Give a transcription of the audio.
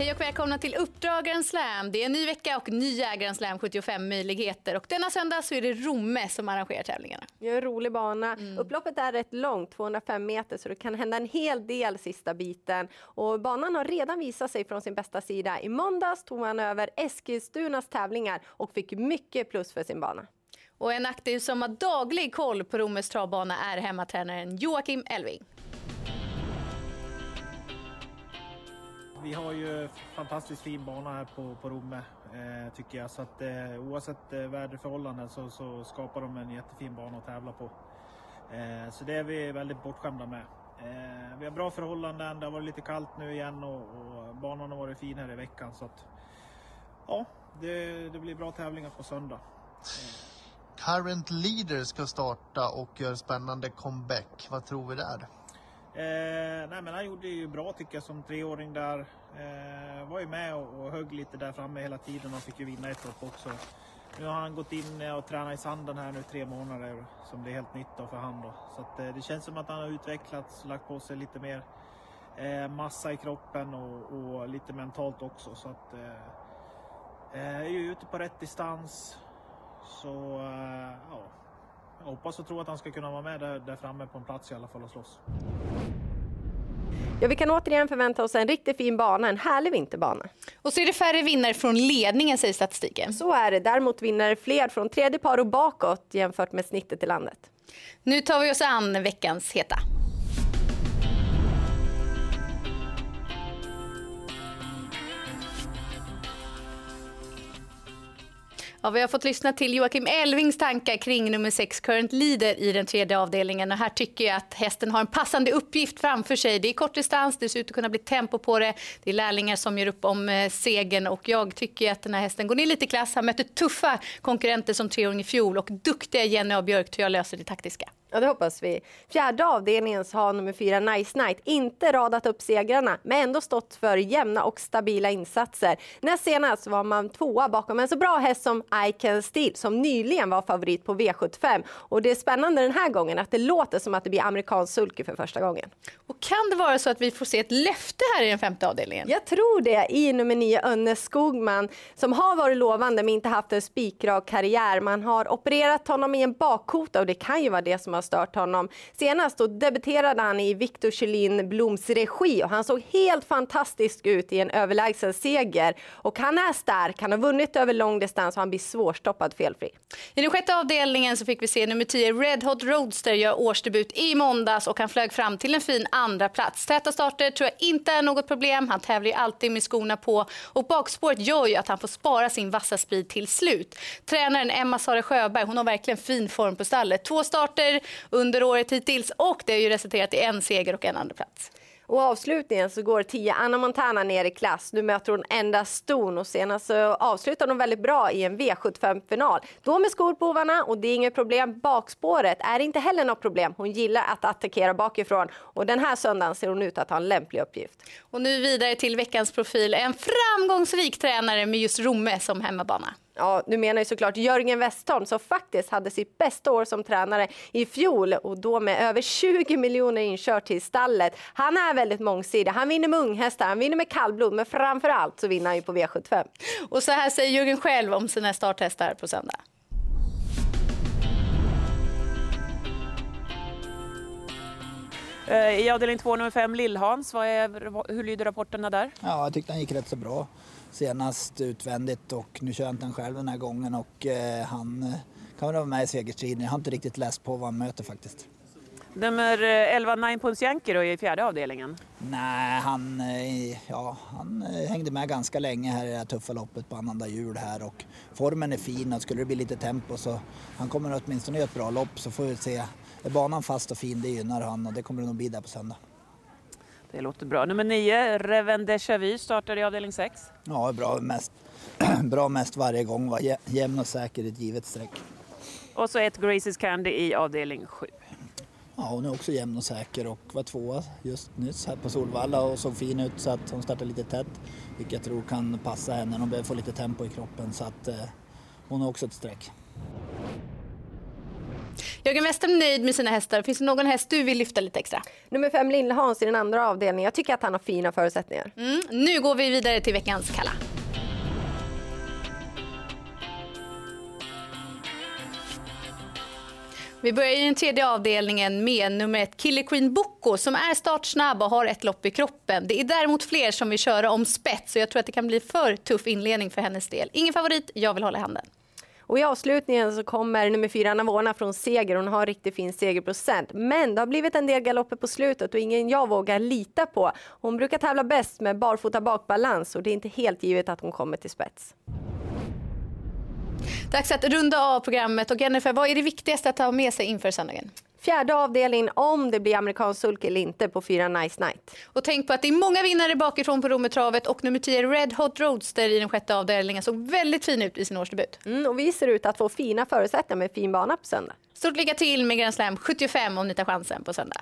Hej och välkomna till Uppdrag Grand Slam. Det är en ny vecka och nya Grand Slam 75 möjligheter. Och denna söndag så är det Romme som arrangerar tävlingarna. Det är en rolig bana. Mm. Upploppet är rätt långt, 205 meter, så det kan hända en hel del sista biten. Och banan har redan visat sig från sin bästa sida. I måndags tog han över Eskilstunas tävlingar och fick mycket plus för sin bana. Och en aktiv som har daglig koll på Rommes travbana är hemmatränaren Joakim Elving. Vi har ju fantastiskt fin bana här på, på Romme eh, tycker jag. Så att, eh, oavsett eh, väderförhållanden så, så, skapar de en jättefin bana att tävla på. Eh, så det är vi väldigt bortskämda med. Eh, vi har bra förhållanden, det har varit lite kallt nu igen och, och banan har varit fin här i veckan. Så att, ja, det, det blir bra tävlingar på söndag. Current Leader ska starta och gör spännande comeback. Vad tror vi där? Eh, nej men han gjorde ju bra tycker jag som treåring där. Eh, var ju med och, och högg lite där framme hela tiden och fick ju vinna ett lopp också. Nu har han gått in och tränat i sanden här nu tre månader som det är helt nytt för han då. Så att, eh, det känns som att han har utvecklats, lagt på sig lite mer eh, massa i kroppen och, och, lite mentalt också. Så att eh, eh, är ju ute på rätt distans. Så eh, hoppas och tror att han ska kunna vara med där, där framme på en plats i alla fall och slåss. Ja, vi kan återigen förvänta oss en riktigt fin bana, en härlig vinterbana. Och så är det färre vinnare från ledningen säger statistiken. Så är det. Däremot vinner fler från tredje par och bakåt jämfört med snittet i landet. Nu tar vi oss an veckans heta. Ja, vi har fått lyssna till Joakim Elvings tankar kring nummer 6 Current Leader i den tredje avdelningen. Och här tycker jag att hästen har en passande uppgift framför sig. Det är kort distans, det ser ut att kunna bli tempo på det. Det är lärlingar som gör upp om eh, segern och jag tycker att den här hästen går ner lite i klass. Han möter tuffa konkurrenter som treåring i fjol och duktiga Jenny A. Björk tror jag löser det taktiska. Ja, det hoppas vi. Fjärde avdelningen så har nummer fyra Nice Night inte radat upp segrarna, men ändå stått för jämna och stabila insatser. Näst senast var man tvåa bakom en så bra häst som I Can Steal som nyligen var favorit på V75. Och det är spännande den här gången att det låter som att det blir amerikansk sulky för första gången. Och kan det vara så att vi får se ett löfte här i den femte avdelningen? Jag tror det i nummer nio Önne Skogman som har varit lovande men inte haft en spikrak karriär. Man har opererat honom i en bakkota och det kan ju vara det som har har stört honom. Senast då debuterade han i Victor Kjellin Bloms regi och han såg helt fantastisk ut i en överlägsen seger. Och han är stark, han har vunnit över lång distans och han blir svårstoppad felfri. I den sjätte avdelningen så fick vi se nummer 10 Red Hot Roadster göra årsdebut i måndags och han flög fram till en fin andra plats. Täta starter tror jag inte är något problem. Han tävlar ju alltid med skorna på och bakspåret gör ju att han får spara sin vassa speed till slut. Tränaren Emma Sara Sjöberg, hon har verkligen fin form på stallet. Två starter, under året hittills och det har ju resulterat i en seger och en andra plats. Och avslutningen så går 10 Anna Montana ner i klass. Nu möter hon enda ston och senast så avslutar hon väldigt bra i en V75-final. Då med skor på hovarna och det är inget problem. Bakspåret är inte heller något problem. Hon gillar att attackera bakifrån och den här söndagen ser hon ut att ha en lämplig uppgift. Och nu vidare till veckans profil. En framgångsrik tränare med just Romme som hemmabana. Ja, nu menar ju såklart Jörgen Westholm som faktiskt hade sitt bästa år som tränare i fjol och då med över 20 miljoner inkört till stallet. Han är väldigt mångsidig. Han vinner med unghästar, han vinner med kallblod, men framför allt så vinner han ju på V75. Och så här säger Jörgen själv om sina starthästar på söndag. Eh, I avdelning 2, nummer 5, Lillhans, hur lyder rapporterna där? Ja, jag tyckte han gick rätt så bra senast utvändigt och nu kör inte han själv den här gången och eh, han eh, kan väl vara med i segerstriden. Jag har inte riktigt läst på vad han möter faktiskt. Nummer 11, Nine Points Yankee då i fjärde avdelningen? Nej, han, ja, han hängde med ganska länge här i det här tuffa loppet på annandag jul här och formen är fin och skulle det bli lite tempo så han kommer åtminstone göra ett bra lopp så får vi se. Är banan fast och fin det gynnar han och det kommer det nog bli där på söndag. Det låter bra. Nummer 9, Reven Déjà Vu startar i avdelning 6. Ja, bra mest, bra mest varje gång. Var jämn och säker i ett givet streck. Och så ett Graces Candy i avdelning 7. Ja, hon är också jämn och säker och var tvåa just nyss här på Solvalla och såg fin ut så att hon startar lite tätt. Vilket jag tror kan passa henne. Hon behöver få lite tempo i kroppen så att eh, hon har också ett streck. Jörgen Wester nöjd med sina hästar. Finns det någon häst du vill lyfta lite extra? Nummer fem Lillehans i den andra avdelningen. Jag tycker att han har fina förutsättningar. Mm. Nu går vi vidare till veckans Kalla. Vi börjar i den tredje avdelningen med nummer ett Killer Queen Boko som är startsnabb och har ett lopp i kroppen. Det är däremot fler som vill köra om spets och jag tror att det kan bli för tuff inledning för hennes del. Ingen favorit, jag vill hålla handen. Och I avslutningen så kommer nummer fyra Navona från seger. Hon har riktigt fin segerprocent. Men det har blivit en del galopper på slutet och ingen jag vågar lita på. Hon brukar tävla bäst med barfota bakbalans och det är inte helt givet att hon kommer till spets. Dags att runda av programmet. Och Jennifer, vad är det viktigaste att ta med sig inför söndagen? Fjärde avdelningen om det blir amerikansk sulk eller inte på fyra Nice Night. Och tänk på att det är många vinnare bakifrån på Rometravet och nummer 10 Red Hot Roadster i den sjätte avdelningen såg väldigt fin ut i sin årsdebut. Mm, och vi ser ut att få fina förutsättningar med fin bana på söndag. Stort lycka till med Grand Slam 75 om ni tar chansen på söndag.